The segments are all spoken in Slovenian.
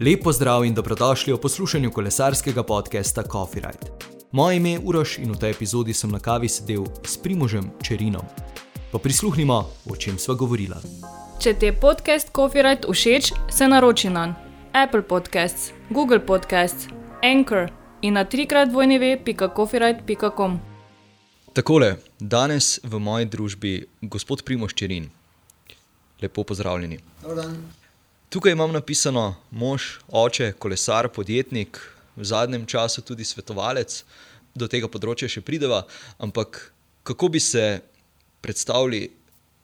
Lepo zdrav in dobrodošli v poslušanju kolesarskega podcasta Coffee Ride. Moje ime je Uroš in v tej epizodi sem na kavi sedel s Primožem Čerinom. Pa prisluhnimo, o čem sva govorila. Če ti je podcast Coffee Ride všeč, se naroči na Apple Podcasts, Google Podcasts, Anchor in na trikrat vojneve.coffeeride.com. Takole, danes v moji družbi gospod Primož Čerin. Lepo pozdravljeni. Tukaj imam napisano mož, oče, kolesar, podjetnik, v zadnjem času tudi svetovalec, do tega področja še prideva. Ampak kako bi se predstavili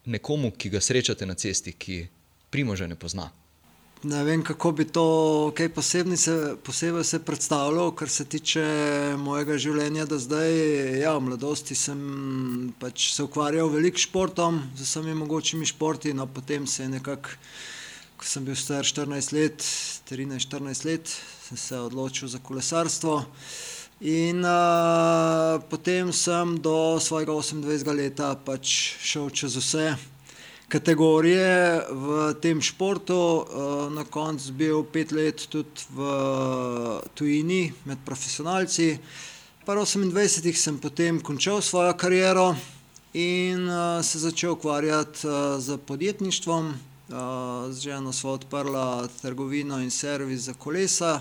nekomu, ki ga srečate na cesti, ki Primoža ne pozna? Ne vem, kako bi to kaj posebni se, posebej se predstavljal, kar se tiče mojega življenja do zdaj. Ja, v mladosti sem pač se ukvarjal veliko športom, z vsemi mogočimi športi, no potem se je nekako, ko sem bil star 14 let, 13-14 let, sem se odločil za kolesarstvo. In uh, potem sem do svojega 28. leta pač šel čez vse kategorije v tem športu, na koncu bil pet let tudi v tujini med profesionalci. Pa 28 sem potem končal svojo kariero in se začel ukvarjati z podjetništvom. Z ženo sva odprla trgovino in servis za kolesa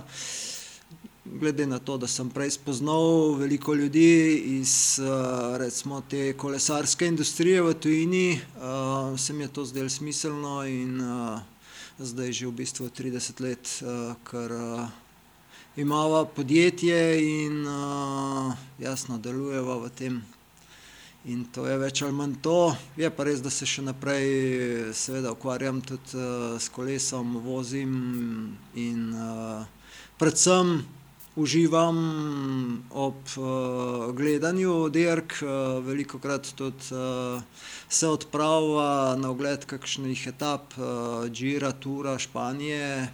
glede na to, da sem prej spoznal veliko ljudi iz recimo te kolesarske industrije v tujini, se mi je to zdelo smiselno in zdaj že v bistvu trideset let, kar imava podjetje in jasno delujeva v tem. In to je več ali manj to, je pa res, da se še naprej seveda ukvarjam tudi s kolesom, vozim in predvsem uživam ob gledanju dirk, velikokrat tudi se odpraviva na ogled kakšnih etap Gira, Tura, Španije,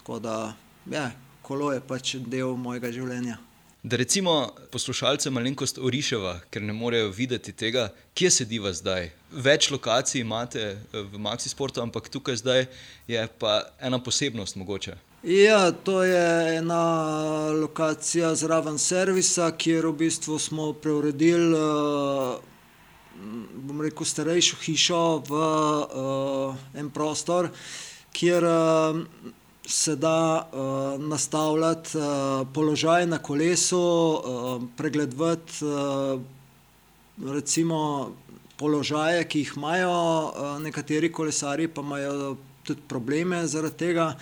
tako da, ja, kolo je pač del mojega življenja. Da recimo poslušalcem malenkost oriševa, ker ne morejo videti tega, kje sediva zdaj. Več lokacij imate v Maxi Sportu, ampak tukaj zdaj je pa ena posebnost mogoče. Ja, to je ena lokacija zraven servisa, kjer v bistvu smo preuredili, bom rekel, starejšo hišo v en prostor, kjer se da nastavljati položaj na kolesu, pregledovati recimo položaje, ki jih imajo nekateri kolesarji, pa imajo tudi probleme zaradi tega.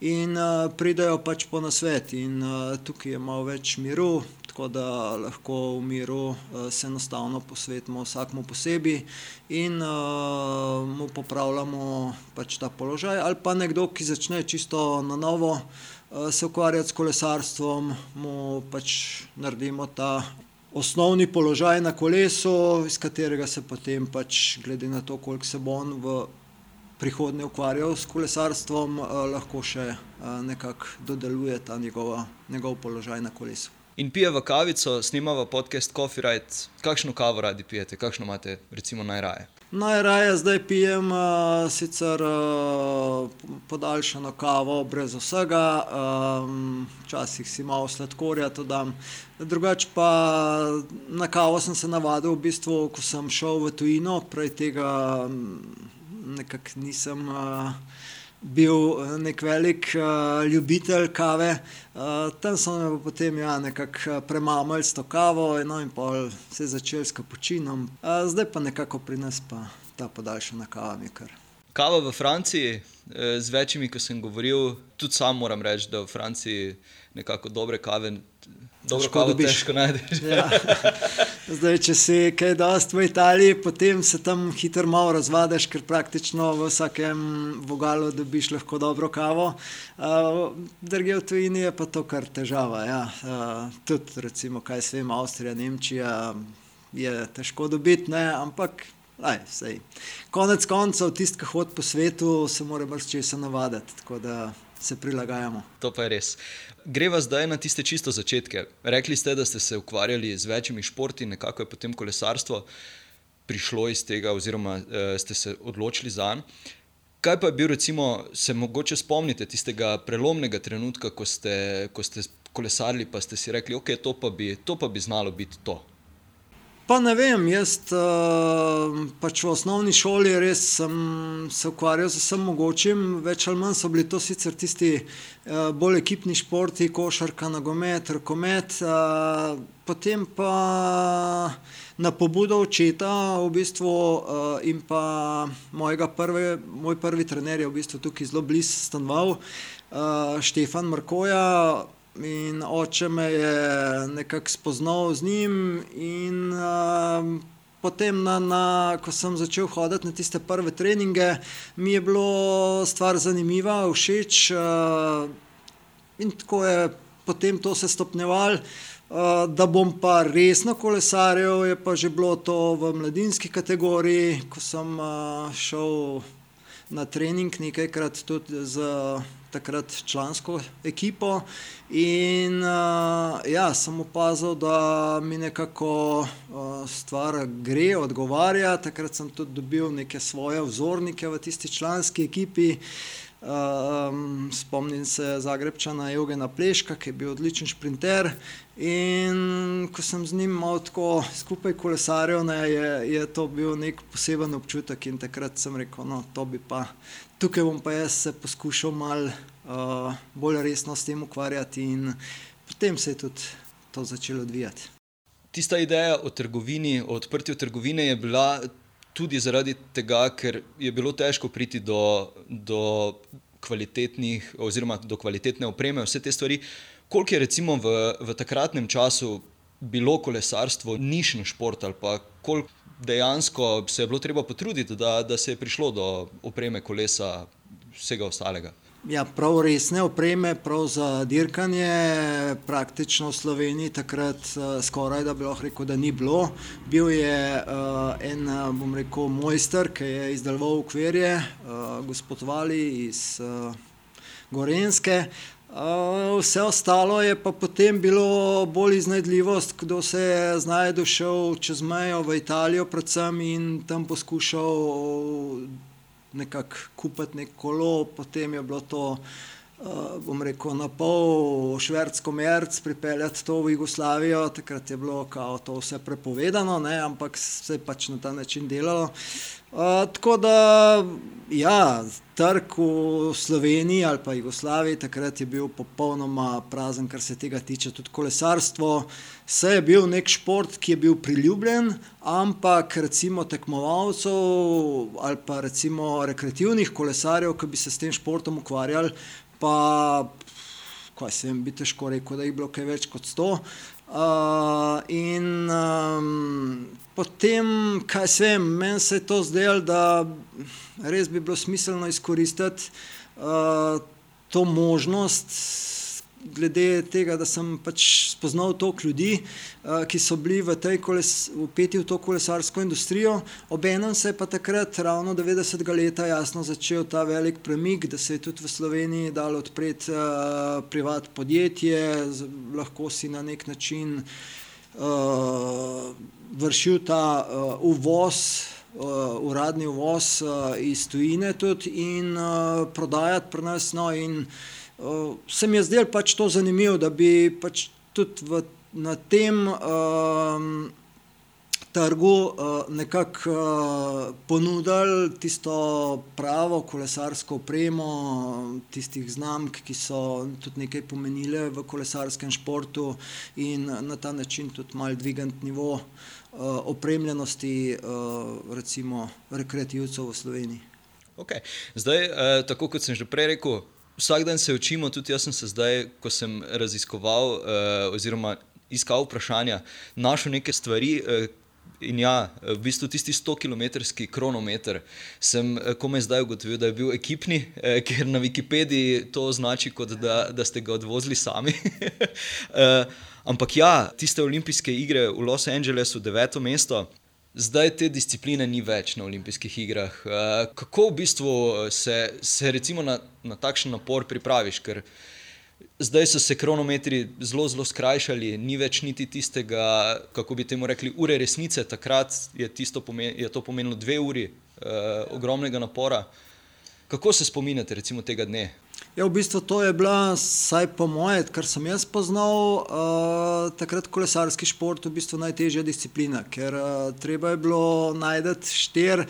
In pridejo pač po nasvet in tukaj je malo več miru, tako da lahko v miru se enostavno posvetimo vsakemu posebej in mu popravljamo pač ta položaj. Ali pa nekdo, ki začne čisto na novo se ukvarjati s kolesarstvom, mu pač naredimo ta osnovni položaj na kolesu, iz katerega se potem pač glede na to, koliko se bo on v prihodnje ukvarjal s kolesarstvom, lahko še nekako dodeluje ta njegova, njegov položaj na kolesu. In pijeva kavico, snemava podcast Coffee Ride. Kakšno kavo radi pijete, kakšno imate recimo najraje? Najraje zdaj pijem sicer podaljšano kavo brez vsega, včasih si malo sladkorja tudi dam. Drugače pa na kavo sem se navadil v bistvu, ko sem šel v tujino, prej tega nekako nisem bil neki velik ljubitelj kave. Tam so me potem, ja, nekako premamili s to kavo, no, in pol se je začelo s kapučinom. Zdaj pa nekako pri nas pa ta podaljšana kava mi kar. Kava v Franciji, z več, ko sem govoril, tudi sam moram reči, da v Franciji nekako dobre kave, dobro kavo težko najdeš. Ja. Zdaj, če si kaj dosti v Italiji, potem se tam hitro malo razvadiš, ker praktično v vsakem vogalu dobiš lahko dobro kavo. Drugje v tujini je pa to kar težava, ja. Tudi recimo, kaj jaz vem, Avstrija, Nemčija, je težko dobiti, ne, ampak saj konec koncev tisti, ki hodi po svetu, se mora marsičesa navaditi, tako da se prilagajamo. To pa je res. Greva zdaj na tiste čisto začetke. Rekli ste, da ste se ukvarjali z več športi, nekako je potem kolesarstvo prišlo iz tega oziroma ste se odločili zanj. Kaj pa je bil, recimo, se mogoče spomnite tistega prelomnega trenutka, ko ste, ko ste kolesarili, pa ste si rekli, ok, to pa bi, to pa bi znalo biti to. Pa ne vem, jaz uh, pač v osnovni šoli res sem se ukvarjal z vsem mogočim, več ali manj so bili to sicer tisti uh, bolj ekipni športi, košarka, nogomet, rokomet. Uh, potem pa na pobudo očeta v bistvu, uh, in pa mojega prve, moj prvi trener je v bistvu tukaj zelo blizu stanoval, uh, Štefan Markoja. In oče me je nekako spoznal z njim, in uh, potem, na, na, ko sem začel hoditi na tiste prve treninge, mi je bilo stvar zanimiva, všeč. Uh, in tako je potem to se stopnjevalo. Uh, da bom pa resno kolesaril, je pa že bilo to v mladinski kategoriji, ko sem uh, šel na trening nekajkrat tudi z takrat člansko ekipo. In uh, ja, sem opazil, da mi nekako uh, stvar gre, odgovarja. Takrat sem tudi dobil neke svoje vzornike v tisti članski ekipi. Um, spomnim se Zagrebčana Jogena Pleška, ki je bil odličen šprinter. In ko sem z njim malo tako skupaj kolesaril, ne, je, je to bil nek poseben občutek. In takrat sem rekel, no, to bi pa, tukaj bom pa jaz se poskušal malo uh, bolj resno s tem ukvarjati, in potem se je tudi to začelo odvijati. Tista ideja o trgovini, o odprtju trgovine je bila tudi zaradi tega, ker je bilo težko priti do, do kvalitetnih, oziroma do kvalitetne opreme, vse te stvari. Koliko je recimo v, v takratnem času bilo kolesarstvo nišni šport ali pa koliko dejansko se je bilo treba potruditi, da, da se je prišlo do opreme kolesa, vsega ostalega? Ja, prav resne opreme, prav za dirkanje, praktično v Sloveniji takrat uh, skoraj da bi lahko rekel, da ni bilo. Bil je uh, en, bom rekel, mojster, ki je izdeloval ukvirje, uh, gospod Vali iz uh, Gorenske. Uh, vse ostalo je pa potem bilo bolj iznajdljivost, kdo se je znašel, šel čez mejo v Italijo, predvsem in tam poskušal nekako kupiti nek kolo, potem je bilo to, bom rekel, na pol švedsko merc, pripeljati to v Jugoslavijo, takrat je bilo kao to vse prepovedano, ne, ampak se je pač na ta način delalo. Uh, tako da, ja, trg v Sloveniji ali pa Jugoslaviji takrat je bil popolnoma prazen, kar se tega tiče. Tudi kolesarstvo, vse je bil nek šport, ki je bil priljubljen, ampak recimo tekmovalcev ali pa recimo rekreativnih kolesarjev, ki bi se s tem športom ukvarjali, pa, kaj se jim bi težko rekel, da jih je bilo kaj več kot sto. Uh, in um, potem, kaj se vem, meni se je to zdelo, da res bi bilo smiselno izkoristiti uh, to možnost, glede tega, da sem pač spoznal toliko ljudi, uh, ki so bili v tej upeti v to kolesarsko industrijo. Obenem se je pa takrat, ravno 90. leta, jasno začel ta velik premik, da se je tudi v Sloveniji dalo odpreti uh, privat podjetje, z, lahko si na nek način uh, vršil ta uh, uvoz. Uh, uradni uvoz uh, iz tujine tudi in uh, prodajati pri nas. No, in, uh, uh, se mi je zdelo pač to zanimivo, da bi pač tudi v, na tem um, trgu uh, nekako uh, ponudili tisto pravo kolesarsko opremo, tistih znamk, ki so tudi nekaj pomenile v kolesarskem športu in na ta način tudi mal dvigant nivo. Uh, opremljenosti, uh, recimo, rekreativcev v Sloveniji. Okay. Zdaj, eh, tako kot sem že prej rekel, vsak dan se učimo, tudi jaz sem se zdaj, ko sem raziskoval uh, oziroma iskal vprašanja, našel neke stvari. Uh, In ja, v bistvu tisti 100-kilometrski kronometer sem eh, komaj zdaj ugotovil, da je bil ekipni, eh, ker na Wikipediji to označi, kot da, da ste ga odvozili sami. eh, ampak ja, tiste olimpijske igre v Los Angelesu, deveto mesto, zdaj te discipline ni več na olimpijskih igrah. Uh, kako v bistvu eh, se, se recimo na, na takšen napor pripraviš? Ker zdaj so se kronometri zelo, zelo skrajšali, ni več niti tistega, kako bi temu rekli, ure resnice. Takrat je, pomen, je to pomenilo dve uri uh, ogromnega napora. Kako se spominjate recimo, tega dne? Ja, v bistvu to je bila, vsaj po moje, kar sem jaz poznal, uh, takrat kolesarski šport, v bistvu najtežja disciplina, ker uh, treba je bilo najti štiri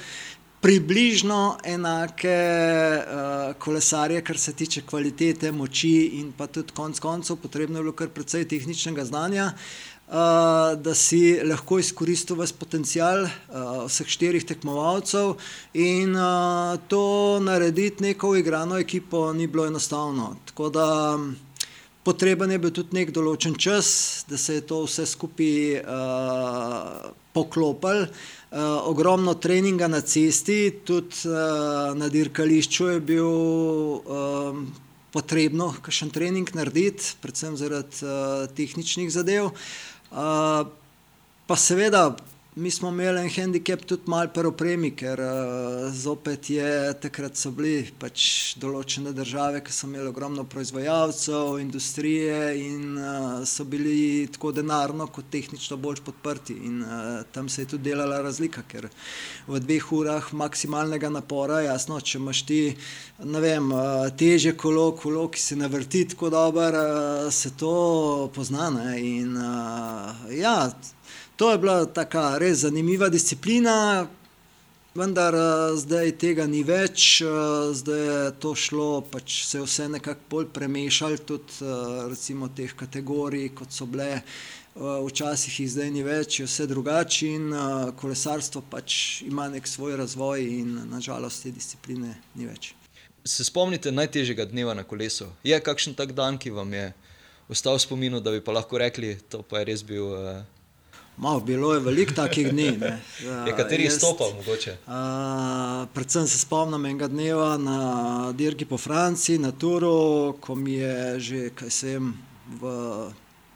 približno enake uh, kolesarje, kar se tiče kvalitete, moči in pa tudi konec koncev, potrebno je bilo kar precej tehničnega znanja. Da si lahko izkoristil vse potencial vseh štirih tekmovalcev, in to narediti neko igrano ekipo ni bilo enostavno. Tako da potreben je bil tudi nek določen čas, da se je to vse skupaj uh, poklopilo. Uh, ogromno treninga na cesti, tudi uh, na dirkališču je bil uh, potrebno kakšen trening narediti, predvsem zaradi uh, tehničnih zadev. Uh, pa seveda Mi smo imeli en handicap tudi malo pri opremi, ker uh, zopet je takrat so bili pač določene države, ki so imeli ogromno proizvajalcev, industrije in uh, so bili tako denarno kot tehnično bolj podprti. In uh, tam se je tudi delala razlika, ker v dveh urah maksimalnega napora, jasno, če imaš ti, ne vem, uh, teže kolo, kolo, ki se navrti tako dobro, uh, se to pozna. Ne? In uh, ja. To je bila tako res zanimiva disciplina, vendar uh, zdaj tega ni več, uh, zdaj je to šlo, pač se je vse nekako bolj premešalo, tudi uh, recimo teh kategorij, kot so bile. Včasih jih zdaj ni več, je vse drugače in uh, kolesarstvo pač ima nek svoj razvoj, in nažalost te discipline ni več. Se spomnite najtežjega dneva na kolesu? Je kakšen tak dan, ki vam je ostal v spominu, da bi pa lahko rekli, da je res bil. Uh, Malo, bilo je veliko takih dni. Ja, kateri stopal mogoče? Uh, predvsem se spomnim enega dneva na dirki po Franciji, na Turu, ko mi je že, kaj se vem, v,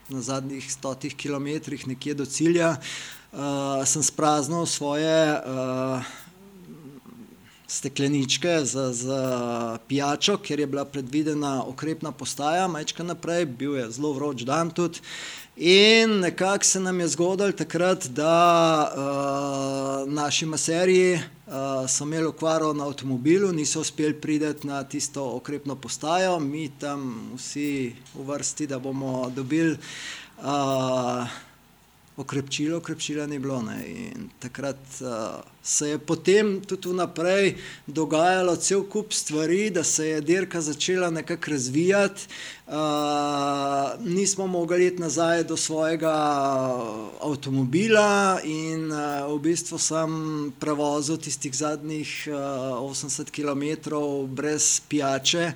na zadnjih stotih kilometrih nekje do cilja, uh, sem spraznil svoje uh, stekleničke za, za pijačo, ker je bila predvidena okrepna postaja, majčka naprej, bil je zelo vroč dan tudi. In nekako se nam je zgodilo takrat, da uh, naši maserji uh, so imeli okvaro na avtomobilu, niso uspeli priti na tisto okrepno postajo, mi tam vsi v vrsti, da bomo dobili. Uh, okrepčilo, okrepčila ni bilo. Takrat uh, se je potem tudi vnaprej dogajalo cel kup stvari, da se je dirka začela nekako razvijati. Uh, nismo mogli iti nazaj do svojega avtomobila, in uh, v bistvu sem prevozil tistih zadnjih uh, 80 km brez pijače.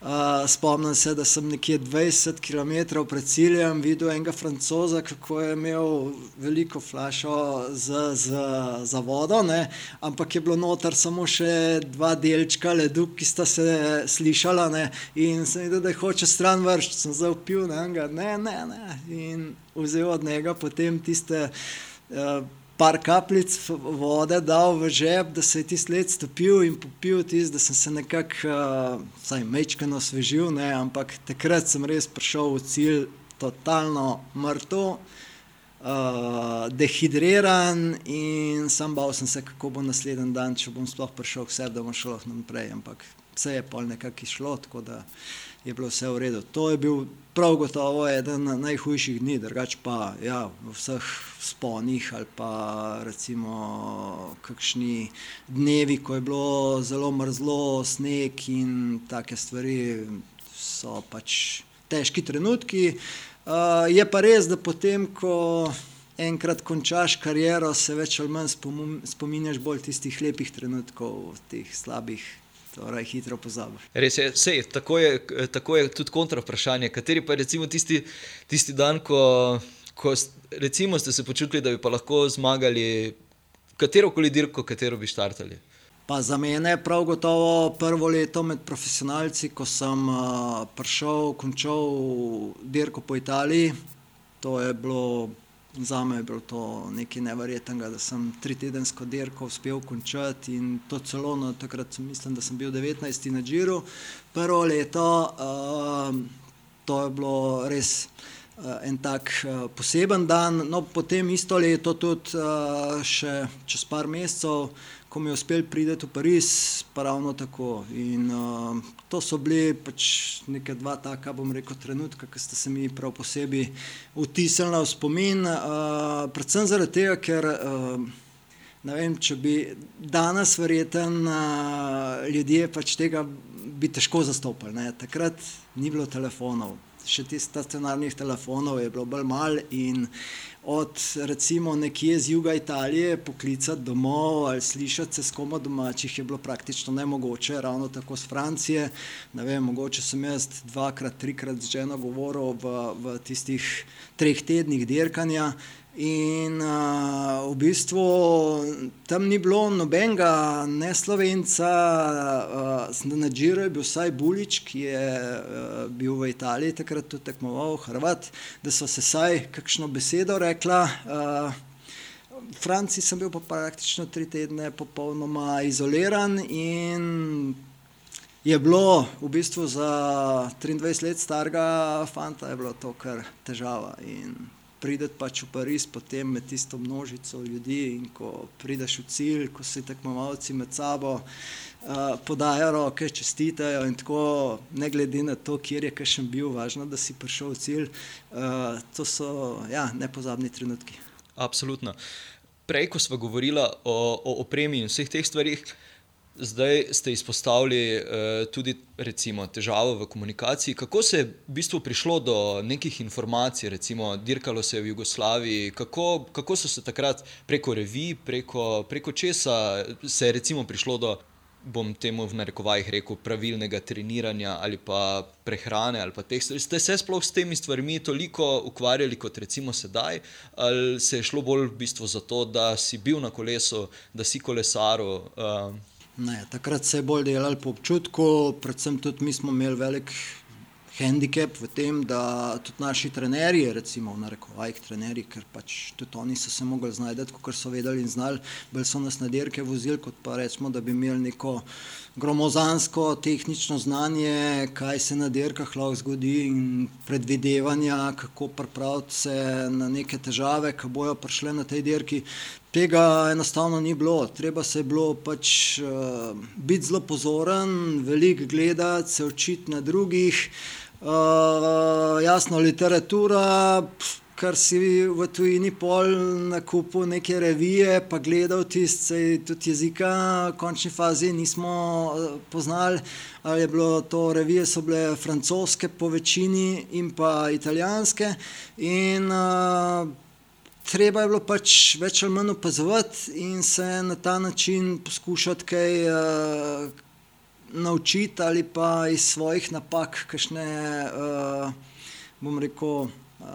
Uh, spomnim se, da sem nekje 20 km pred ciljem videl enega francoza, kako je imel veliko flašo za, za, za vodo, ne? ampak je bilo noter samo še dva delčka ledu, ki sta se slišala. Ne? In sem videl, da hoče stran vršiti, sem zaupil, ne, ne, ne, ne. In vzel od njega potem tiste. Uh, par kapljic vode dal v žep, da se je ti sled stopil in popil tisti, da sem se nekako, uh, vsaj mečkano osvežil, ne, ampak takrat sem res prišel v cilj totalno mrtev, uh, dehidriran in sam bal sem se, kako bo naslednji dan, če bom sploh prišel k sebi, da bom šel naprej, ampak vse je pol nekako išlo, tako da je bilo vse v redu. To je bil prav gotovo eden najhujših dni, drugače pa ja, v vseh sponih ali pa recimo kakšni dnevi, ko je bilo zelo mrzlo, sneg in take stvari, so pač težki trenutki. Uh, je pa res, da potem, ko enkrat končaš kariero, se več ali manj spominjaš bolj tistih lepih trenutkov, teh slabih torej hitro pozabiš. Res je, sej, tako, je, tako je tudi kontra vprašanje. Kateri pa je tisti, tisti dan, ko, ko recimo, ste se počutili, da bi lahko zmagali katero koli dirko, katero bi štartali? Pa za mene je prav gotovo prvo leto med profesionalci, ko sem uh, prišel, končal dirko po Italiji. To je bilo Za me bilo to nekaj nevrjetnega, da sem tri tedensko dirko uspel končati in to celo na no, takrat, mislim, da sem bil 19. na Džiru. Prvo leto, uh, to je bilo res en tak poseben dan. No, potem isto leto, tudi še čez par mesecev, ko mi je uspel priti v Pariz, pa ravno tako. In uh, to so bili pač neka dva taka, bom rekel, trenutka, ki ste se mi prav posebej vtisnili v spomin. Uh, predvsem zaradi tega, ker uh, ne vem, če bi danes verjeten uh, ljudje pač tega bi težko zastopili. Ne? Takrat ni bilo telefonov. Še tistih stacionarnih telefonov je bilo bolj malo, in od recimo nekje z juga Italije poklicati domov ali slišati se s komo domačih je bilo praktično nemogoče, ravno tako z Francije. Ne vem, mogoče sem jaz dvakrat, trikrat z ženo govoril v, v tistih treh tednih dirkanja. In uh, v bistvu tam ni bilo nobenega, ne slovenca, uh, na Džiru je bil vsaj Bulič, ki je uh, bil v Italiji takrat tudi tekmoval, Hrvat, da so se vsaj kakšno besedo rekla. Uh, v Franciji sem bil pa praktično tri tedne popolnoma izoliran in je bilo v bistvu za 23 let starega fanta, je bilo to kar težava. In prideti pač v Pariz, potem med tisto množico ljudi in ko prideš v cilj, ko se tekmovalci med sabo uh, podajo roke, čestitajo in tako, ne glede na to, kjer je še bil, važno, da si prišel v cilj. Uh, to so ja, nepozabni trenutki. Absolutno. Prej, ko smo govorili o, o opremi in vseh teh stvarih, Zdaj ste izpostavili uh, tudi recimo, težavo v komunikaciji. Kako se je v bistvu prišlo do nekih informacij, recimo, dirkalo se je v Jugoslaviji, kako, kako so se takrat preko revij, preko, preko česa se je recimo, prišlo do, bom temu v narekovajih rekel, pravilnega treniranja ali pa prehrane ali pa teh stvari. Ste se sploh s temi stvarmi toliko ukvarjali kot recimo sedaj, ali se je šlo bolj v bistvu za to, da si bil na kolesu, da si kolesaril? Uh, Ne, takrat se je bolj delalo po občutku, predvsem tudi mi smo imeli velik handicap v tem, da tudi naši trenerji, recimo v narekovajih trenerji, ker pač tudi oni so se mogli znajti, kot so vedeli in znali, bolj so nas na dirke vozili, kot pa recimo, da bi imeli neko gromozansko tehnično znanje, kaj se na dirkah lahko zgodi in predvidevanja, kako pripraviti se na neke težave, ki bojo prišle na tej dirki. Tega enostavno ni bilo, treba se je bilo pač uh, biti zelo pozoren, veliko gledati, se učiti na drugih. Uh, jasno, literatura, kar si v tujini pol na kupu neke revije, pa gledal tiste, tudi jezika, v končni fazi nismo uh, poznali. Ali je bilo to revije, so bile francoske po večini in pa italijanske. In, uh, treba je bilo pač več ali manj opazovati in se na ta način poskušati kaj uh, naučiti ali pa iz svojih napak, kakšne, uh, bom rekel, uh,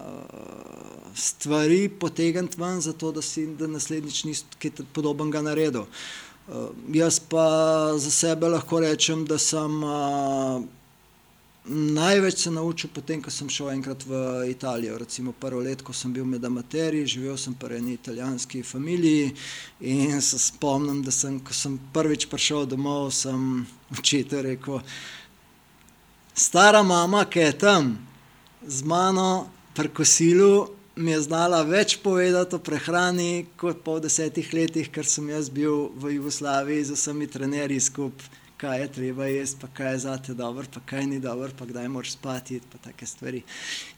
stvari potegniti ven, zato da si da naslednjič nisi kaj podobnega naredil. Uh, jaz pa za sebe lahko rečem, da sem. Uh, Največ se naučil potem, ko sem šel enkrat v Italijo. Recimo prvo leto, ko sem bil med amaterji, živel sem pri eni italijanski familiji in se spomnim, da sem, ko sem prvič prišel domov, sem učitelj rekel, stara mama, ki je tam z mano pri kosilu, mi je znala več povedati o prehrani kot po desetih letih, ker sem jaz bil v Jugoslaviji z vsemi trenerji skupaj kaj je treba jesti, pa kaj je za te dobro, pa kaj ni dobro, pa kdaj moraš spati, pa take stvari.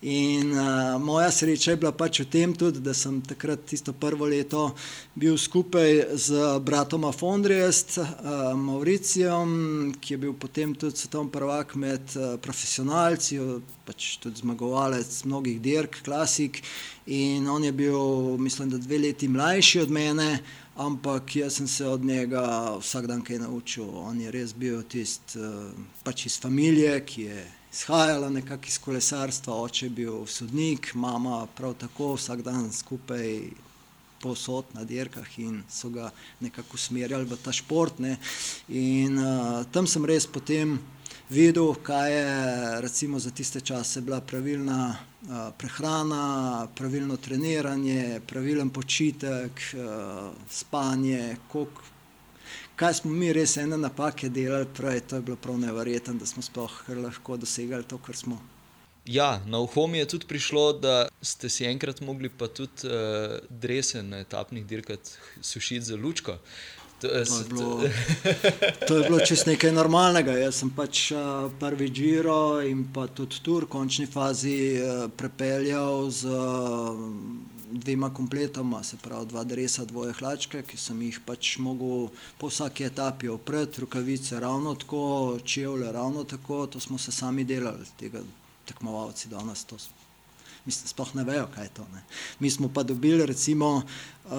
In uh, moja sreča je bila pač v tem tudi, da sem takrat tisto prvo leto bil skupaj z bratom Afondrijest, uh, Mauricijom, ki je bil potem tudi svetovni prvak med uh, profesionalci, pač tudi zmagovalec mnogih dirk, klasik. In on je bil, mislim, da dve leti mlajši od mene, ampak jaz sem se od njega vsak dan kaj naučil. On je res bil tisti uh, pač iz družine, ki je izhajala nekako iz kolesarstva, oče je bil sodnik, mama prav tako vsak dan skupaj. Posod na dirkah in so ga nekako usmerjali v ta šport. Ne. In uh, tam sem res potem videl, kaj je recimo, za tiste čase bila pravilna uh, prehrana, pravilno treniranje, pravilen počitek, uh, spanje. Kolik, kaj smo mi res ene napake delali, pravi, to je bilo prav nevreten, da smo sploh lahko dosegali to, kar smo. Ja, na uho mi je tudi prišlo, da ste si enkrat mogli pa tudi uh, drese na etapnih dirkah sušiti za lučko. To je, to je bilo, bilo čisto nekaj normalnega. Jaz sem pač uh, prvi Giro in pa tudi tur v končni fazi uh, prepeljal z uh, dvema kompletoma, se pravi dva dresa, dvoje hlačke, ki sem jih pač mogel po vsaki etapi opreti, rukavice ravno tako, čevlje ravno tako, to smo se sami delali tega tekmovalci danes to mislim, sploh ne vejo, kaj je to. Ne. Mi smo pa dobili, recimo, uh,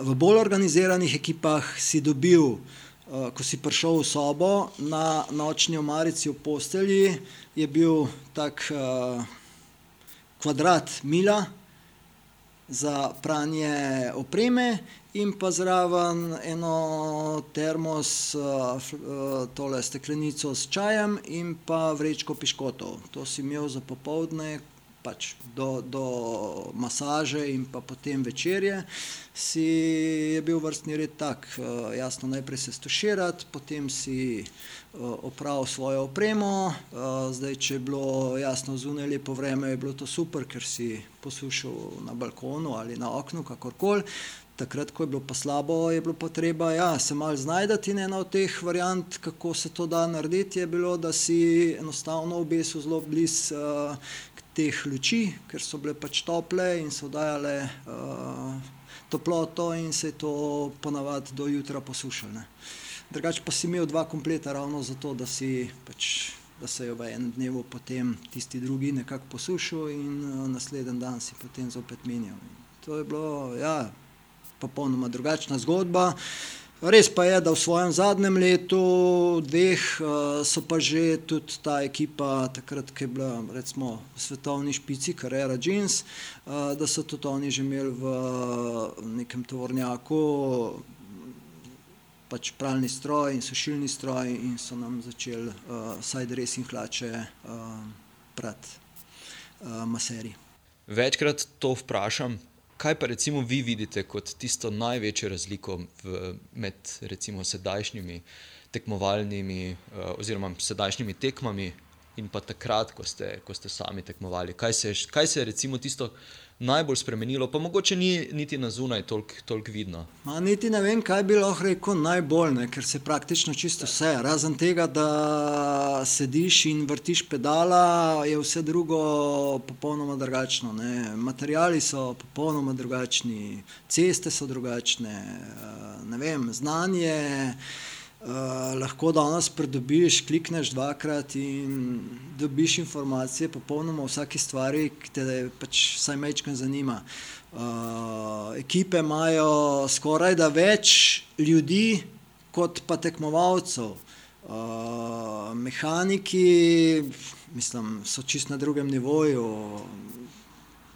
v bolj organiziranih ekipah si dobil, uh, ko si prišel v sobo na nočni omarici v postelji, je bil tak uh, kvadrat mila za pranje opreme in pa zraven eno termos, tole steklenico s čajem in pa vrečko piškotov. To si imel za popovdne, pač do, do masaže in pa potem večerje, si je bil vrstni red tak. Uh, jasno, najprej se stuširati, potem si uh, opravil svojo opremo. Uh, zdaj, če je bilo jasno zunaj lepo vreme, je bilo to super, ker si posušil na balkonu ali na oknu, kakorkoli. Takrat, ko je bilo pa slabo, je bilo pa treba ja, se malo znajdati in ena od teh variant, kako se to da narediti, je bilo, da si enostavno obesil zelo blizu uh, teh luči, ker so bile pač tople in so dajale uh, toploto in se je to ponavadi do jutra posušalo. Drugače pa si imel dva kompleta ravno zato, da, si, pač, da se je v enem dnevu potem tisti drugi nekako posušil in uh, naslednji dan si potem zopet menjal. To je bilo, ja, popolnoma drugačna zgodba. Res pa je, da v svojem zadnjem letu, dveh, eh, so pa že tudi ta ekipa, takrat, ki je bila recimo, v svetovni špici, Carrera Jeans, eh, da so tudi oni že imeli v nekem tovornjaku pač pralni stroj in sušilni stroj in so nam začeli uh, saj res in hlače uh, prati uh, maseri. Večkrat to vprašam, kaj pa recimo vi vidite kot tisto največjo razliko v, med recimo sedajšnjimi tekmovalnimi uh, oziroma sedajšnjimi tekmami in pa takrat, ko ste, ko ste sami tekmovali? Kaj se, kaj se je recimo tisto najbolj spremenilo, pa mogoče ni niti na zunaj toliko tolik vidno. Ma, niti ne vem, kaj bi lahko rekel najbolj, ne, ker se praktično čisto vse. Razen tega, da sediš in vrtiš pedala, je vse drugo popolnoma drugačno. Ne. Materiali so popolnoma drugačni, ceste so drugačne, eh, ne vem, znanje. Uh, lahko danes pridobiš, klikneš dvakrat in dobiš informacije popolnoma o vsaki stvari, ki te pač vsaj mečkaj zanima. Uh, ekipe imajo skoraj da več ljudi kot pa tekmovalcev. Uh, mehaniki mislim, so čist na drugem nivoju.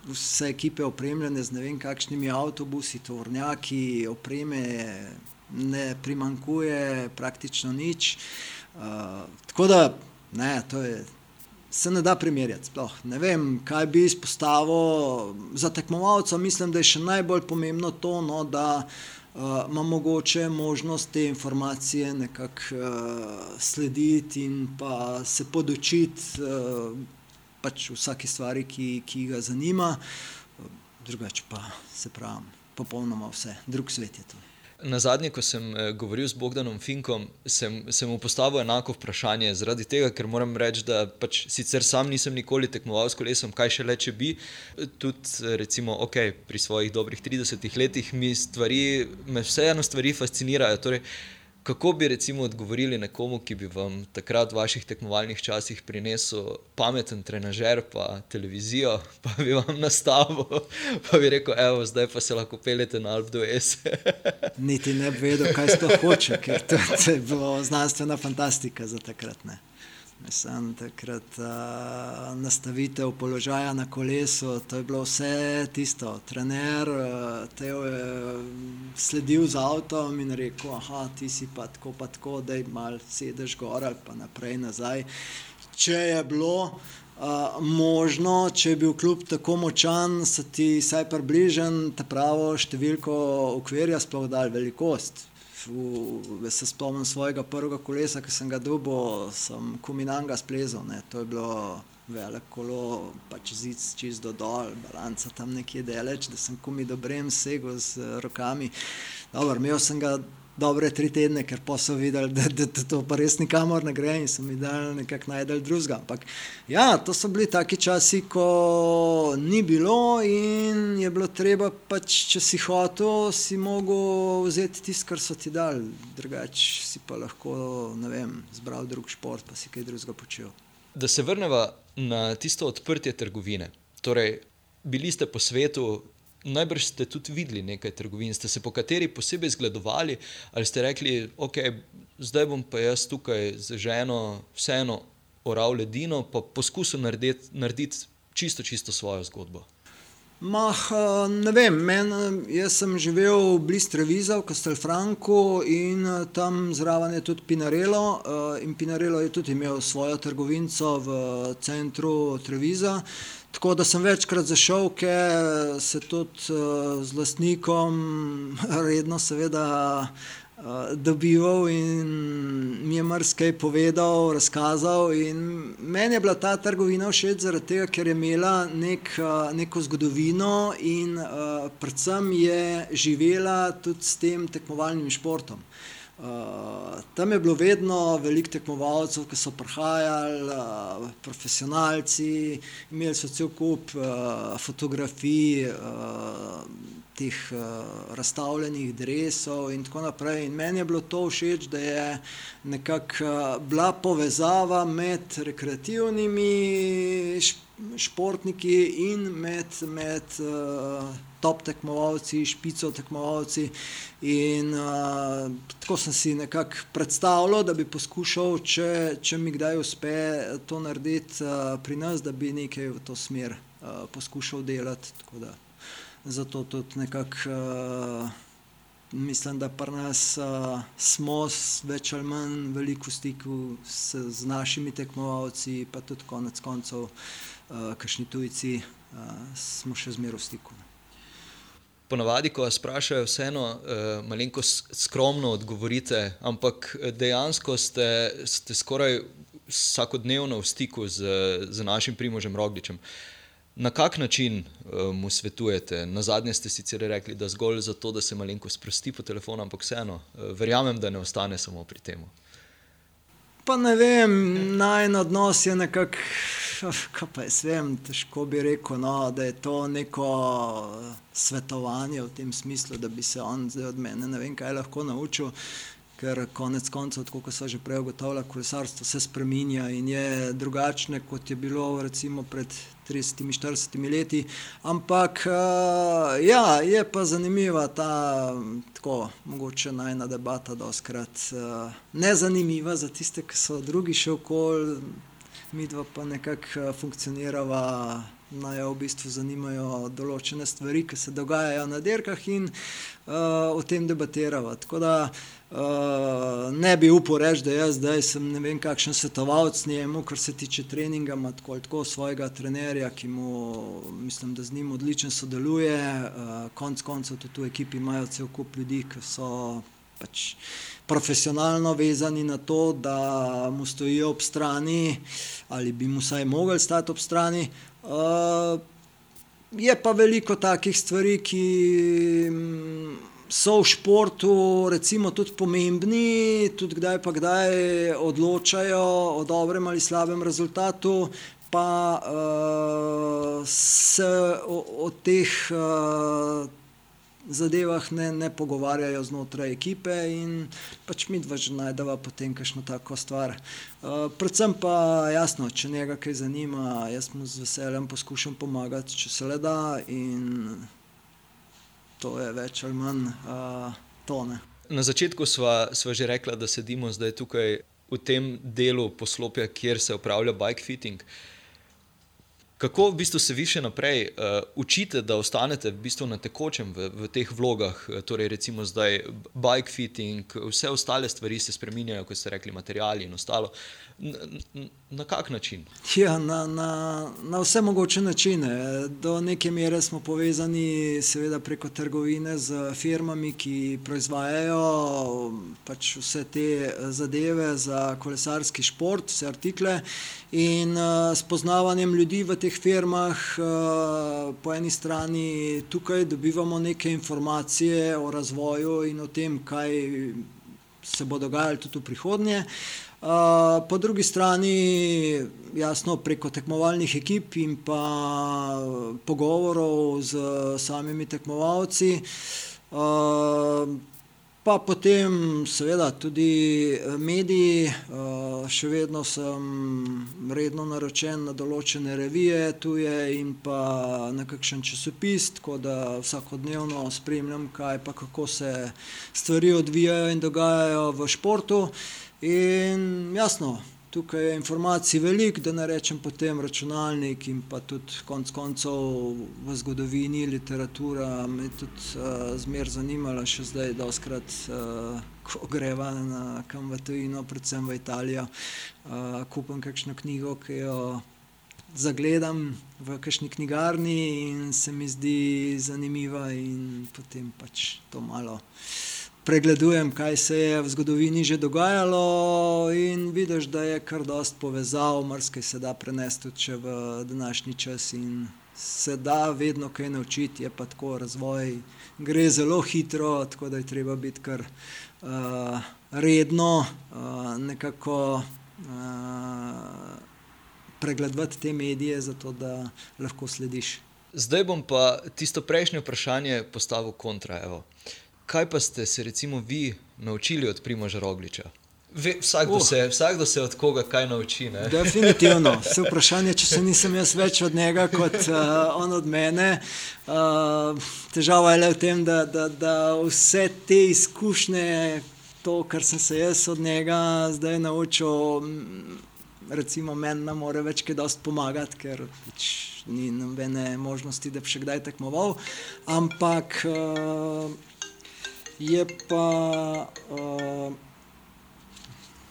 Vse ekipe opremljene z ne vem kakšnimi avtobusi, tovornjaki, opreme ne primankuje praktično nič. Uh, tako da ne, to je, se ne da primerjati. Sploh. Ne vem, kaj bi izpostavil za tekmovalca. Mislim, da je še najbolj pomembno to, no, da uh, ima mogoče možnost te informacije nekako uh, slediti in pa se podočiti uh, pač vsaki stvari, ki, ki ga zanima. Drugače pa se pravi, popolnoma vse, drug svet je to. Na zadnje, ko sem eh, govoril z Bogdanom Finkom, sem, sem mu postavil enako vprašanje. Zaradi tega, ker moram reči, da pač sicer sam nisem nikoli tekmoval s kolesom, kaj še le če bi. Tudi recimo, okay, pri svojih dobrih 30 letih mi stvari, me vseeno stvari fascinirajo. Torej, Kako bi recimo odgovorili nekomu, ki bi vam takrat v vaših tekmovalnih časih prinesel pameten trenažer, pa televizijo, pa bi vam nastavil, pa bi rekel, evo, zdaj pa se lahko pelete na Alp do S. Niti ne bi vedel, kaj sploh hoče, ker to, je bilo znanstvena fantastika za takrat. Ne. Mislim, takrat uh, nastavitev položaja na kolesu, to je bilo vse tisto. Trener uh, te je sledil z avtom in rekel: Ah, ti si pa tako, pa tako, da imaš sedež gor ali pa naprej nazaj. Če je bilo uh, možno, če je bil kljub tako močan, so ti vsaj približen ta pravo številko ukvirja, sploh dal velikost Jaz se spomnim svojega prvega kolesa, ki sem ga dobil, sem kuminanga splezal. Ne. To je bilo veliko kolo, pač zid čist do dol, balanca tam nekje deleč, da sem kumi dobrem segel z rokami. Dobro, imel sem ga dobre tri tedne, ker pa so videli, da, da, da to pa res nikamor ne gre in so mi dali nekako najdel drugega. Ampak ja, to so bili taki časi, ko ni bilo in je bilo treba pač, če si hotel, si mogel vzeti tisto, kar so ti dali, drugače si pa lahko, ne vem, zbral drug šport, pa si kaj drugega počel. Da se vrnemo na tisto odprtje trgovine. Torej, bili ste po svetu, najbrž ste tudi videli nekaj trgovin, ste se po kateri posebej zgledovali, ali ste rekli, ok, zdaj bom pa jaz tukaj z ženo vseeno oral ledino, pa poskusil narediti, narediti čisto, čisto svojo zgodbo. Mah, ne vem, men, jaz sem živel blizu Treviza v Castelfranku in tam zraven je tudi Pinarello. In Pinarello je tudi imel svojo trgovinco v centru Treviza. Tako da sem večkrat zašel, ker se tudi z lastnikom redno, seveda, dobival in mi je marsikaj povedal, razkazal. Meni je bila ta trgovina všeč zaradi tega, ker je imela nek, neko zgodovino in predvsem je živela tudi s tem tekmovalnim športom. Uh, tam je bilo vedno veliko tekmovalcev, ki so prihajali, uh, profesionalci, imeli so cel kup uh, fotografij, uh, teh uh, razstavljenih drevesov in tako naprej. In meni je bilo to všeč, da je nekako uh, bila povezava med rekreativnimi športniki in med. med uh, top tekmovalci, špico tekmovalci. In uh, tako sem si nekako predstavljal, da bi poskušal, če, če mi kdaj uspe to narediti uh, pri nas, da bi nekaj v to smer uh, poskušal delati. Da, zato tudi nekako. Uh, Mislim, da pri nas uh, smo več ali manj veliko v stiku s, z našimi tekmovalci, pa tudi konec koncev, uh, kašni tujci, uh, smo še zmeraj v stiku. Ponavadi, ko vas vprašajo, vseeno uh, malo skromno odgovorite, ampak eh, dejansko ste, ste skoraj vsakodnevno v stiku z, z našim primožem Rogličem. Na kak način uh, mu svetujete? Na zadnje ste sicer rekli, da zgolj zato, da se malo sprosti po telefonu, ampak vseeno, uh, verjamem, da ne ostane samo pri tem. Pa ne vem, naj odnos je nekako, kaj pa jaz vem, težko bi rekel, no, da je to neko svetovanje v tem smislu, da bi se on zdaj od mene ne vem kaj lahko naučil ker konec koncev, kot so že prej ugotovili, kolesarstvo se spremenja in je drugačne, kot je bilo recimo pred 30-40 leti. Ampak uh, ja, je pa zanimiva ta, tako mogoče najna debata, da oskrat eh, ne zanimiva za tiste, ki so drugi še okoli, mi dva pa nekako funkcionirava. Naj v bistvu zanimajo določene stvari, ki se dogajajo na dirkah, in uh, o tem debatiramo. Tako da uh, Uh, ne bi upal reči, da jaz zdaj sem ne vem kakšen svetovalec njemu, kar se tiče treninga, ima tako, tako svojega trenerja, ki mu mislim, da z njim odlično sodeluje. Uh, konc koncev tudi v ekipi imajo cel kup ljudi, ki so pač profesionalno vezani na to, da mu stojijo ob strani ali bi mu vsaj mogli stati ob strani. Uh, je pa veliko takih stvari, ki. Um, so v športu recimo, tudi pomembni, tudi kdaj pa kdaj odločajo o dobrem ali slabem rezultatu, pa uh, se o, o teh uh, zadevah ne, ne pogovarjajo znotraj ekipe in pač mi dva že najdemo potem kakšno tako stvar. Uh, predvsem pa jasno, če njega kaj zanima, jaz mu z veseljem poskušam pomagati, če se le da. In, to je več ali manj uh, tone. Na začetku sva, sva že rekla, da sedimo zdaj tukaj v tem delu poslopja, kjer se upravlja bike fitting. Kako v bistvu se vi še naprej uh, učite, da ostanete v bistvu na tekočem v, v teh vlogah, eh, torej recimo zdaj bike fitting, vse ostale stvari se spremenjajo, kot ste rekli, materiali in ostalo. Na, kak način? Ja, na, na, na vse mogoče načine. Do neke mere smo povezani, seveda, preko trgovine z firmami, ki proizvajajo pač vse te zadeve za kolesarski šport, vse artikle. In uh, spoznavanjem ljudi v teh firmah, uh, po eni strani tukaj dobivamo neke informacije o razvoju in o tem, kaj se bo dogajalo tudi v prihodnje. Uh, po drugi strani, jasno, preko tekmovalnih ekip in pa pogovorov z samimi tekmovalci. Pa potem, seveda, tudi eh, mediji. Še vedno sem redno naročen na določene revije, tuje in pa na kakšen časopis, tako da vsakodnevno spremljam, kaj pa kako se stvari odvijajo in dogajajo v športu. In jasno, tukaj je informacij veliko, da ne rečem potem računalnik in pa tudi konec koncev v zgodovini, literatura me tudi uh, zmer zanimala, še zdaj doskrat, uh, ko greva na kam v tujino, predvsem v Italijo, uh, kupam kakšno knjigo, ki jo zagledam v kakšni knjigarni in se mi zdi zanimiva in potem pač to malo pregledujem, kaj se je v zgodovini že dogajalo, in vidiš, da je kar dost povezav, marsikaj se da prenesti tudi v današnji čas. Se da vedno kaj naučiti, je pa tako razvoj, gre zelo hitro, tako da je treba biti kar uh, redno, uh, nekako uh, pregledovati te medije, zato da lahko slediš. Zdaj bom pa tisto prejšnje vprašanje postavil kontra. Evo. Kaj pa ste se recimo vi naučili od Primoža Rogliča? Vsakdo, uh. se, vsakdo se od koga kaj nauči. Ne? Definitivno. Vse vprašanje, če se nisem jaz več od njega kot uh, on od mene. Uh, težava je le v tem, da, da, da vse te izkušnje, to, kar sem se jaz od njega zdaj naučil, recimo meni ne more več kaj dosti pomagati, ker pač ni nobene možnosti, da bi še kdaj tekmoval. Ampak. Uh, je pa. Uh,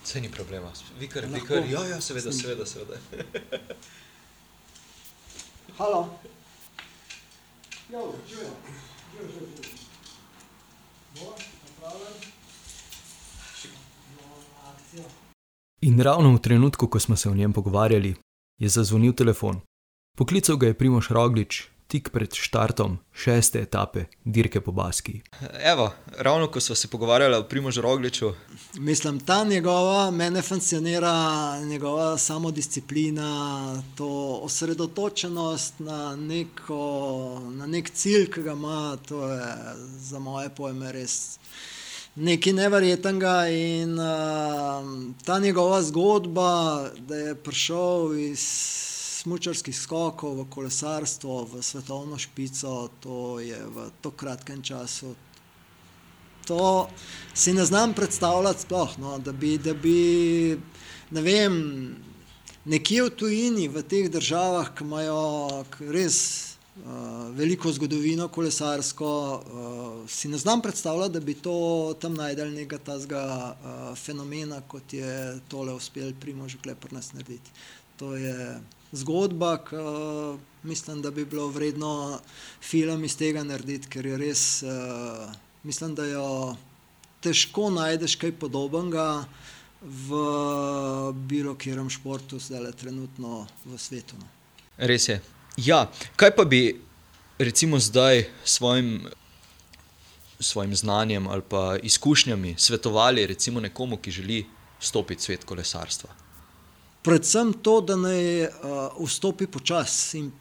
Vse ni problema, vikar, vikar, ja, ja, seveda, seveda, seveda. Halo. In ravno v trenutku, ko smo se o njem pogovarjali, je zazvonil telefon. Poklical ga je Primoš Roglič, tik pred štartom šeste etape dirke po Baski. Evo, ravno ko smo se pogovarjali o Primožu Rogliču. Mislim, ta njegova, mene fascinira njegova samodisciplina, to osredotočenost na, neko, na nek cilj, ki ga ima, to je za moje pojme res. Nekaj nevrjetnega in uh, ta njegova zgodba, da je prišel iz smočarskih skokov, v kolesarstvo, v svetovno špico, to je v tako kratkem času. To si ne znam predstavljati, sploh, no, da bi, da bi ne vem, nekje v tujini, v teh državah, ki imajo res uh, veliko zgodovino kolesarsko, uh, si ne znam predstavljati, da bi to tam najdel nekega tazga uh, fenomena, kot je tole uspel Primož Klepr nas narediti. To je zgodba, ki mislim, da bi bilo vredno film iz tega narediti, ker je res, uh, mislim, da jo težko najdeš kaj podobnega v bilo kjerem športu, zdaj le trenutno v svetu. No. Res je. Ja, kaj pa bi recimo zdaj svojim. Svojim znanjem ali pa izkušnjami svetovali, recimo, nekomu, ki želi stopiti v svet kolesarstva? Predvsem to, da naj uh, vstopi počasi in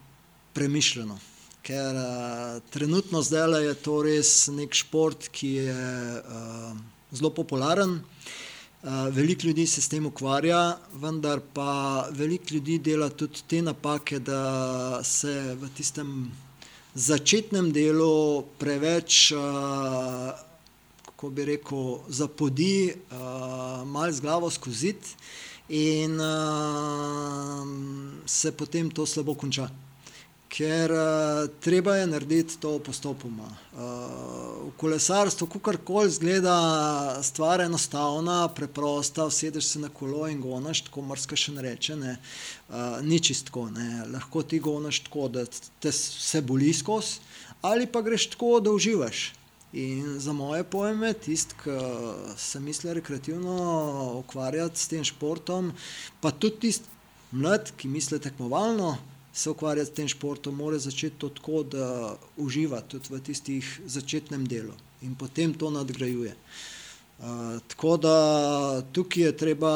premišljeno. Ker uh, trenutno zdaj je to res nek šport, ki je uh, zelo popularen. Uh, veliko ljudi se s tem ukvarja, vendar pa veliko ljudi dela tudi te napake, da se v tistem začetnem delu preveč, uh, kako bi rekel, zapodi, uh, malo z glavo skozi. In uh, se potem to slabo konča. Ker uh, treba je narediti to postopoma. Uh, v kolesarstvu, ko karkoli zgleda, stvar je enostavna, preprosta, sedeš se na kolo in gonaš, tako mrska še ne reče. Ne. Uh, ni čistko, lahko ti gonaš tako, da te vse boli skozi, ali pa greš tako, da uživaš. In za moje pojme, tisti, ki se misli rekreativno ukvarjati s tem športom, pa tudi tisti mlad, ki misli tekmovalno se ukvarjati s tem športom, mora začeti to tako, da uživa tudi v tistih začetnem delu in potem to nadgrajuje. Uh, tako da tukaj je treba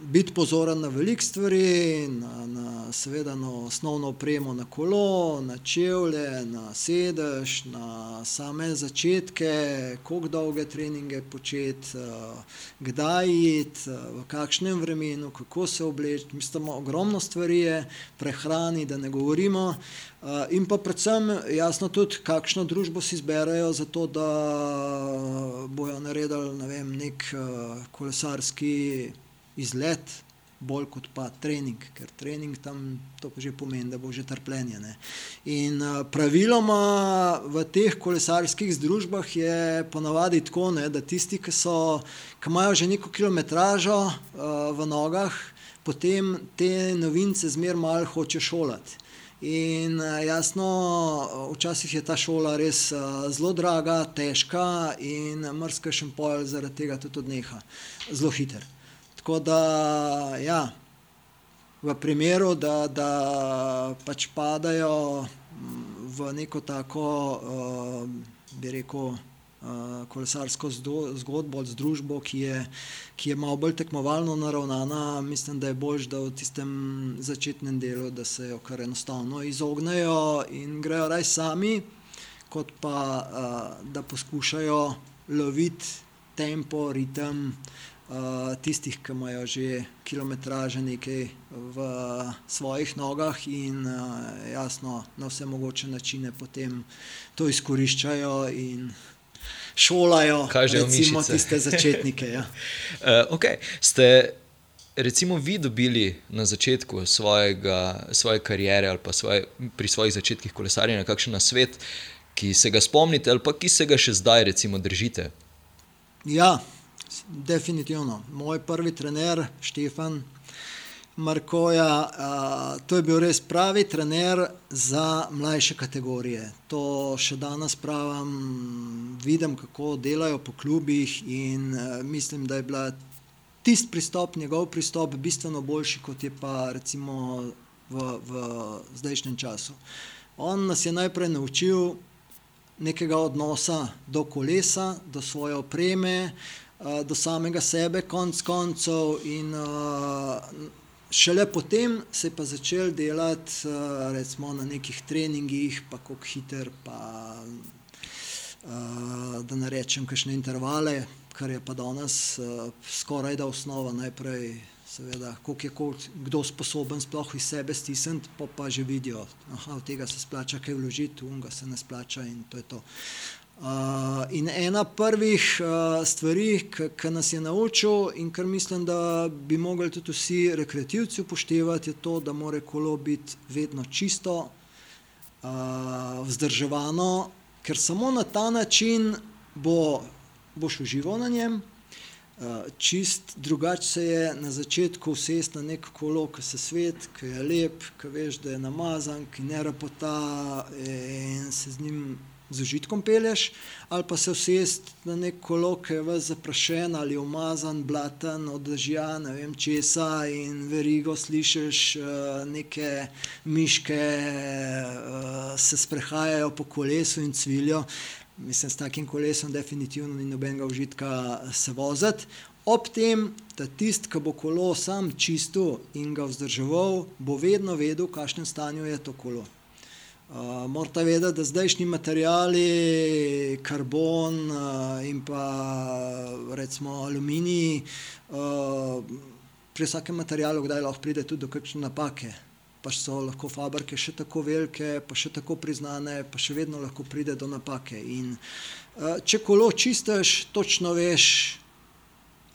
biti pozoren na velik stvari, na, na seveda na osnovno opremo, na kolo, na čevlje, na sedež, na same začetke, koliko dolge treninge početi, kdaj iti, v kakšnem vremenu, kako se obleči. Mislim, ogromno stvari je, prehrani, da ne govorimo. In pa predvsem jasno tudi, kakšno družbo si izberejo, zato da bojo naredili ne vem, nek kolesarski izlet, bolj kot pa trening, ker trening tam to že pomeni, da bo že trpljenje. Ne. In uh, praviloma v teh kolesarskih združbah je ponavadi tako, ne, da tisti, ki, so, ki imajo že neko kilometražo uh, v nogah, potem te novince zmer malo hoče šolati. In jasno, včasih je ta šola res zelo draga, težka in mrzka še pol zaradi tega tudi odneha. Zelo hiter. Tako da, ja, v primeru, da, da pač padajo mm, v neko tako, uh, bi rekel, kolesarsko zgodbo, združbo, ki je, ki je malo bolj tekmovalno naravnana, mislim, da je bolj, da v tistem začetnem delu, da se jo kar enostavno izognejo in grejo raj sami, kot pa uh, da poskušajo loviti tempo, ritem. Eh, tistih, ki imajo že kilometraže nekaj v svojih nogah in uh, jasno na vse mogoče načine potem to izkoriščajo in šolajo, recimo, tiste začetnike. Ja. uh, okay. Ste recimo vi dobili na začetku svojega, svoje kariere ali pa svoje, pri svojih začetkih kolesarjenja kakšen svet, ki se ga spomnite ali pa ki se ga še zdaj recimo držite? Ja. Definitivno. Moj prvi trener, Štefan Markoja, uh, to je bil res pravi trener za mlajše kategorije. To še danes pravim, vidim, kako delajo po klubih in uh, mislim, da je bila tisti pristop, njegov pristop, bistveno boljši, kot je pa recimo v, v zdajšnjem času. On nas je najprej naučil nekega odnosa do kolesa, do svoje opreme, uh, do samega sebe, konc koncev. In uh, šele potem se je pa začel delati uh, recimo, na nekih treningih, pa kako hiter, pa uh, da ne rečem, kakšne intervale, kar je pa danes uh, skoraj da osnova najprej. Seveda, koliko je kol, kdo sposoben sploh iz sebe stisniti, pa, pa že vidijo, da od tega se splača kaj vložiti, unga se ne splača in to je to. Uh, in ena prvih uh, stvari, ki nas je naučil, in kar mislim, da bi mogli tudi vsi rekreativci upoštevati, je to, da mora kolo biti vedno čisto, uh, vzdrževano, ker samo na ta način bo, boš užival na njem. Uh, čist drugače se je na začetku usesti na nek kolo, ki se svet, ki je lep, ki veš, da je namazan, ki ne rapota in se z njim z užitkom pelješ, ali pa se usest na nek kolo, ki je vas zaprašen ali umazan, blaten, od dežja, ne vem česa in verigo slišiš, uh, neke miške uh, se sprehajajo po kolesu in cviljo. Mislim, s takim kolesom definitivno ni nobenega užitka se voziti. Ob tem, da tisti, ki bo kolo sam čistil in ga vzdrževal, bo vedno vedel, v kakšnem stanju je to kolo. Uh, morate vedeti, da zdajšnji materiali, karbon uh, in pa recimo aluminij, uh, pri vsakem materialu, kdaj lahko pride tudi do kakšne napake. Pa so lahko fabrike še tako velike, pa še tako priznane, pa še vedno lahko pride do napake. In, uh, če kolo čistiš, točno veš,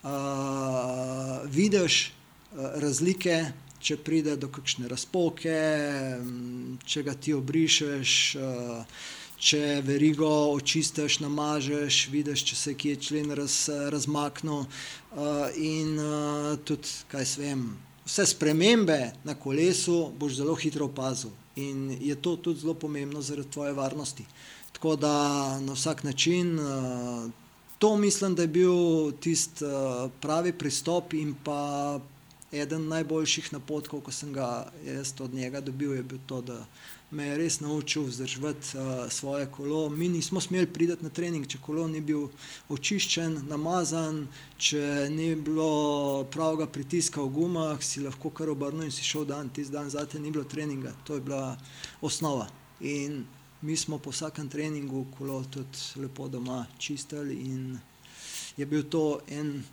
uh, vidiš uh, razlike, če pride do kakšne razpoke, če ga ti obrišeš. Uh, Če verigo očistiš, namažeš, vidiš, če se je kje člen raz, razmaknil. Uh, in uh, tudi, kaj vem, vse spremembe na kolesu boš zelo hitro opazil. In je to tudi zelo pomembno zaradi tvoje varnosti. Tako da na vsak način uh, to mislim, da je bil tisti uh, pravi pristop in pa eden najboljših napotkov, ko sem ga jaz od njega dobil, je bil to, da me je res naučil vzdrževati uh, svoje kolo. Mi nismo smeli priti na trening, če kolo ni bil očiščen, namazan, če ni bilo pravega pritiska v gumah, si lahko kar obrnil in si šel dan, tisti dan zate ni bilo treninga. To je bila osnova. In mi smo po vsakem treningu kolo tudi lepo doma čistili in je bil to en,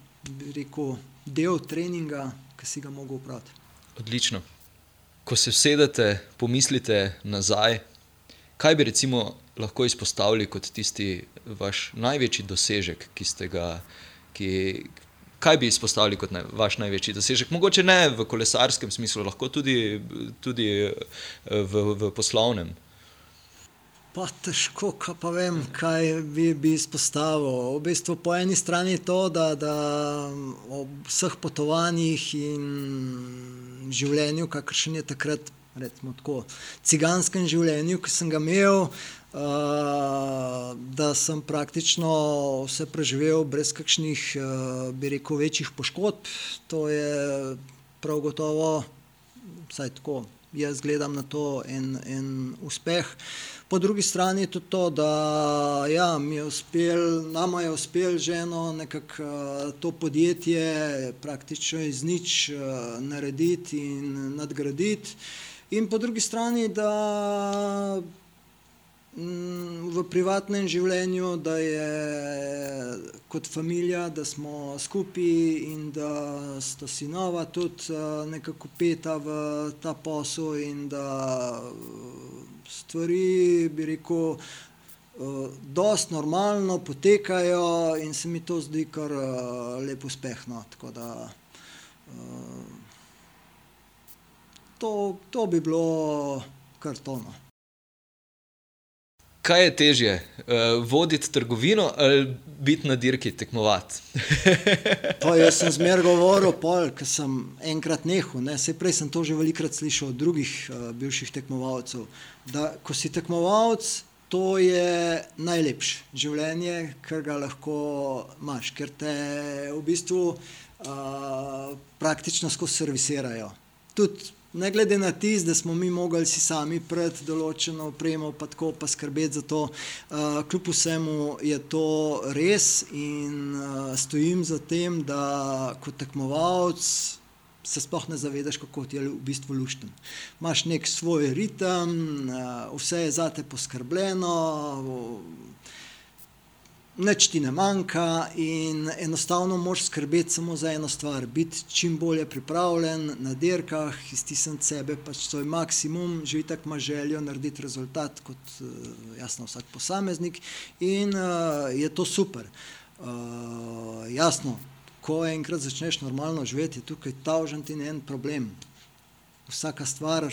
rekel, del treninga, ki si ga mogel upraviti. Odlično ko se sedete, pomislite nazaj, kaj bi recimo lahko izpostavili kot tisti vaš največji dosežek, ki ste ga. Ki, kaj bi izpostavili kot ne, vaš največji dosežek? Mogoče ne v kolesarskem smislu, lahko tudi, tudi eh, v, v poslovnem. Pa težko, kaj pa vem, kaj bi, bi izpostavil. V bistvu po eni strani je to, da, da ob vseh potovanjih in življenju, kakršen je takrat, recimo tako, ciganskem življenju, ki sem ga imel, uh, da sem praktično vse preživel brez kakšnih, uh, bi rekel, večjih poškodb. To je prav gotovo, vsaj tako, jaz gledam na to en, en uspeh. Po drugi strani tudi to, da ja, je uspel, nama je uspelo že eno nekako uh, to podjetje praktično iz nič uh, narediti in nadgraditi. In po drugi strani, da mm, v privatnem življenju, da je kot družina, da smo skupaj in da sta sinova tudi uh, nekako peta v ta posel in da. Uh, stvari, bi rekel, uh, dost normalno potekajo in se mi to zdi kar uh, lep uspeh. No. Da, uh, to, to bi bilo kar tono. Kaj je težje, uh, voditi trgovino ali biti na dirki tekmovati? to jaz sem zmeraj govoril, ker sem enkrat nehal. Ne? Prej sem to že velikokrat slišal od drugih uh, bivših tekmovalcev. Da, ko si tekmovalec, to je najlepše življenje, kar ga lahko imaš, ker te v bistvu uh, praktično skozi servisirajo. Tudi Ne glede na tisto, da smo mi mogli si sami pred določeno opremo, pa tako pa skrbeti za to, uh, kljub vsemu je to res in uh, stojim za tem, da kot tekmovalec se sploh ne zavedaš, kako ti je v bistvu lušten. Imáš nek svoj ritem, uh, vse je za te poskrbljeno. Uh, Nič ti ne manjka in enostavno moraš skrbeti samo za eno stvar, biti čim bolje pripravljen na dirkah, iztisniti sebe, pač svoj maksimum, že tako ima željo narediti rezultat, kot eh, jasno vsak posameznik in uh, je to super. Uh, jasno, ko enkrat začneš normalno živeti, je tukaj ta užen in en problem. Vsaka stvar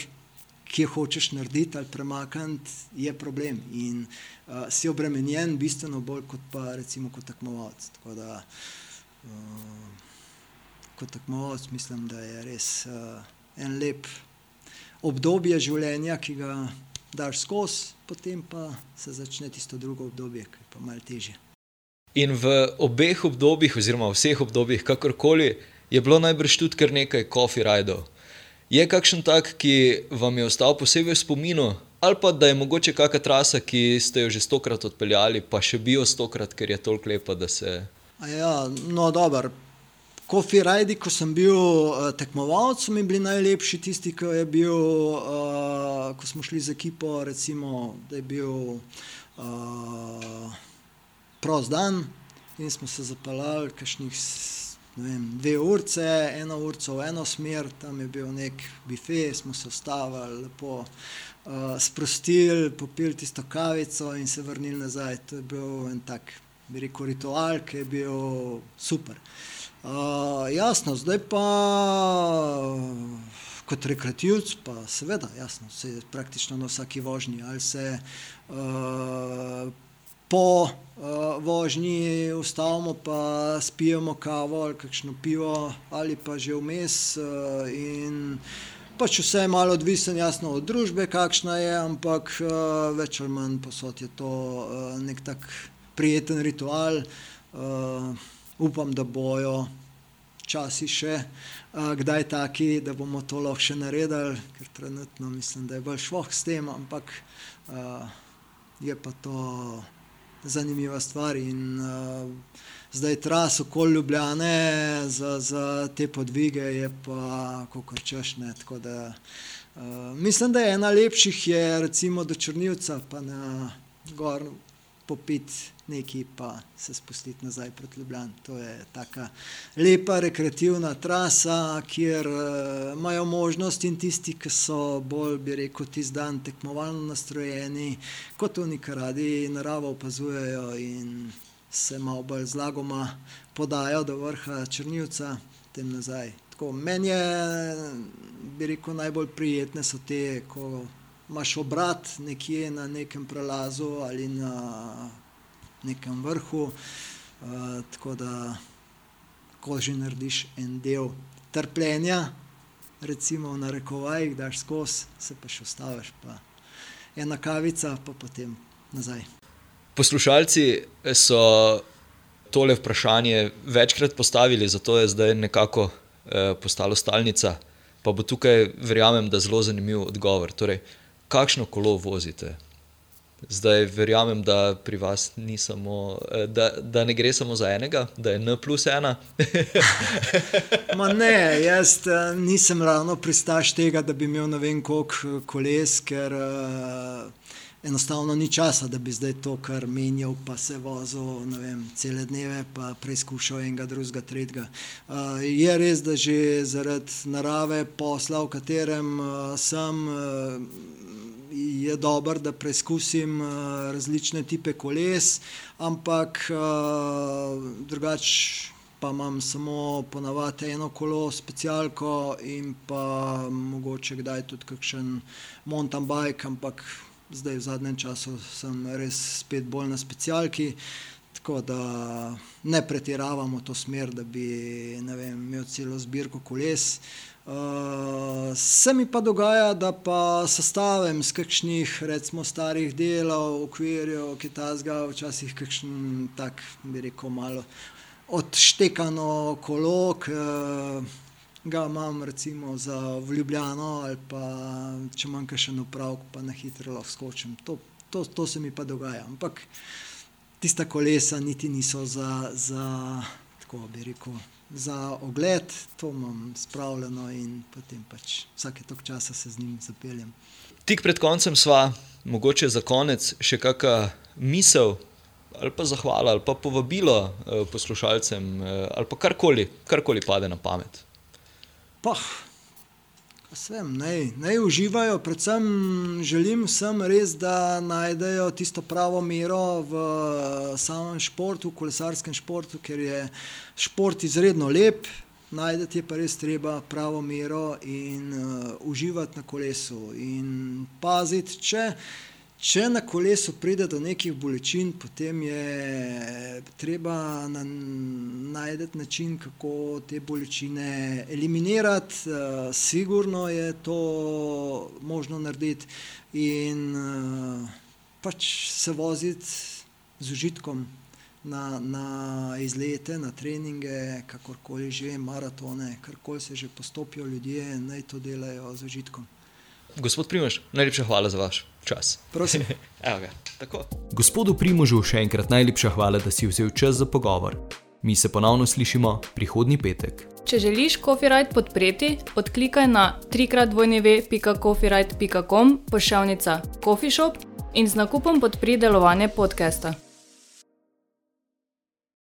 ki jo hočeš narediti ali premakniti, je problem. In uh, si obremenjen, bistveno bolj kot pa recimo kot tekmovalec. Tako da uh, kot tekmovalec mislim, da je res uh, en lep obdobje življenja, ki ga daš skozi, potem pa se začne tisto drugo obdobje, ki je pa malo težje. In v obeh obdobjih, oziroma v vseh obdobjih, kakorkoli, je bilo najbrž tudi kar nekaj kofi rajdov. Je kakšen tak, ki vam je ostal posebej v spominu, ali pa da je mogoče kakšna trasa, ki ste jo že stokrat odpeljali, pa še bi jo stokrat, ker je toliko lepa, da se. Ja, no, dobro. Kofi Rajdi, ko sem bil uh, tekmovalec, so mi bili najlepši tisti, ki je bil, uh, ko smo šli z ekipo, recimo, da je bil uh, prost dan in smo se zapeljali kakšnih vem, dve urce, eno urco v eno smer, tam je bil nek bife, smo se ustavili, lepo uh, sprostili, popili tisto kavico in se vrnili nazaj. To je bil en tak, bi rekel, ritual, ki je bil super. Uh, jasno, zdaj pa kot rekreativc, pa seveda, jasno, se praktično na vsaki vožnji ali se uh, po uh, vožnji ustavimo, pa spijemo kavo ali kakšno pivo, ali pa že vmes. Uh, pač vse je malo odvisno, jasno, od družbe, kakšna je, ampak uh, več ali manj posod je to uh, nek tak prijeten ritual. Uh, upam, da bojo časi še, kdaj taki, da bomo to lahko še naredili, ker trenutno mislim, da je bolj šloh s tem, ampak uh, je pa to zanimiva stvar. In uh, zdaj tras okoli Ljubljane za, za te podvige je pa kako češne. Da, uh, mislim, da je ena lepših, je recimo do Črnivca, pa na gor popiti nekaj, pa se spustiti nazaj proti Ljubljani. To je tako lepa rekreativna trasa, kjer uh, imajo možnost in tisti, ki so bolj, bi rekel, tisti dan tekmovalno nastrojeni, kot oni, ki radi naravo opazujejo in se malo bolj zlagoma podajo do vrha Črnivca, tem nazaj. Tako, meni je, bi rekel, najbolj prijetne so te, ko imaš obrat nekje na nekem prelazu ali na nekem vrhu, uh, tako da ko že narediš en del trpljenja, recimo na rekovajih, daš skozi, se pa še ostaviš, pa ena kavica, pa potem nazaj. Poslušalci so tole vprašanje večkrat postavili, zato je zdaj nekako eh, postalo stalnica. Pa bo tukaj, verjamem, da zelo zanimiv odgovor. Torej, kakšno kolo vozite? Zdaj verjamem, da pri vas ni samo, eh, da, da ne gre samo za enega, da je N plus ena. ne, jaz eh, nisem ravno pristaš tega, da bi imel ne vem koliko eh, koles, ker uh, enostavno ni časa, da bi zdaj to kar menjal, pa se vozil vem, cele dneve, pa preizkušal enega, drugega, tretjega. Uh, je res, da že zaradi narave posla, v katerem uh, sem. Uh, je dobro, da preizkusim uh, različne type koles, ampak uh, drugače pa imam samo ponavadi eno kolo, specialko in pa mogoče kdaj tudi kakšen mountain bike, ampak zdaj v zadnjem času sem res spet bolj na specialki. Tako da ne pretiravamo to smer, da bi vem, imel celo zbirko koles. Uh, Uh, se mi pa dogaja, da pa sestavim z kakšnih, recimo, starih delov, ukvirjev, ki ta zga, včasih kakšen tak, bi rekel, malo odštekano kolo, ki ga imam recimo za Ljubljano ali pa če manjka še en upravek, pa na hitro lahko skočim. To, to, to se mi pa dogaja. Ampak tista kolesa niti niso za, za tako bi rekel za ogled, to imam spravljeno in potem pač vsake tok časa se z njim zapeljem. Tik pred koncem sva, mogoče za konec, še kakšna misel ali pa zahvala ali pa povabilo eh, poslušalcem eh, ali pa karkoli, karkoli pade na pamet. Pah. Vem, naj, naj uživajo, predvsem želim vsem res, da najdejo tisto pravo mero v samem športu, v kolesarskem športu, ker je šport izredno lep, najdete pa res treba pravo mero in uh, uživati na kolesu in paziti, če. Če na kolesu pride do nekih bolečin, potem je treba na, najti način, kako te bolečine eliminirati. Uh, sigurno je to možno narediti in uh, pač se voziti z užitkom na, na izlete, na treninge, kakorkoli že, maratone, karkoli se že postopijo ljudje, naj to delajo z užitkom. Gospod Primož, najlepša hvala za vaš čas. Prosim. Gospodu Primožu še enkrat najlepša hvala, da si vzel čas za pogovor. Mi se ponovno slišimo prihodnji petek. Če želiš Copyright podpreti, odklikaj na trikratdvojneve.copyright.com pošiljka Coffee Shop in z nakupom podpri delovanje podcasta.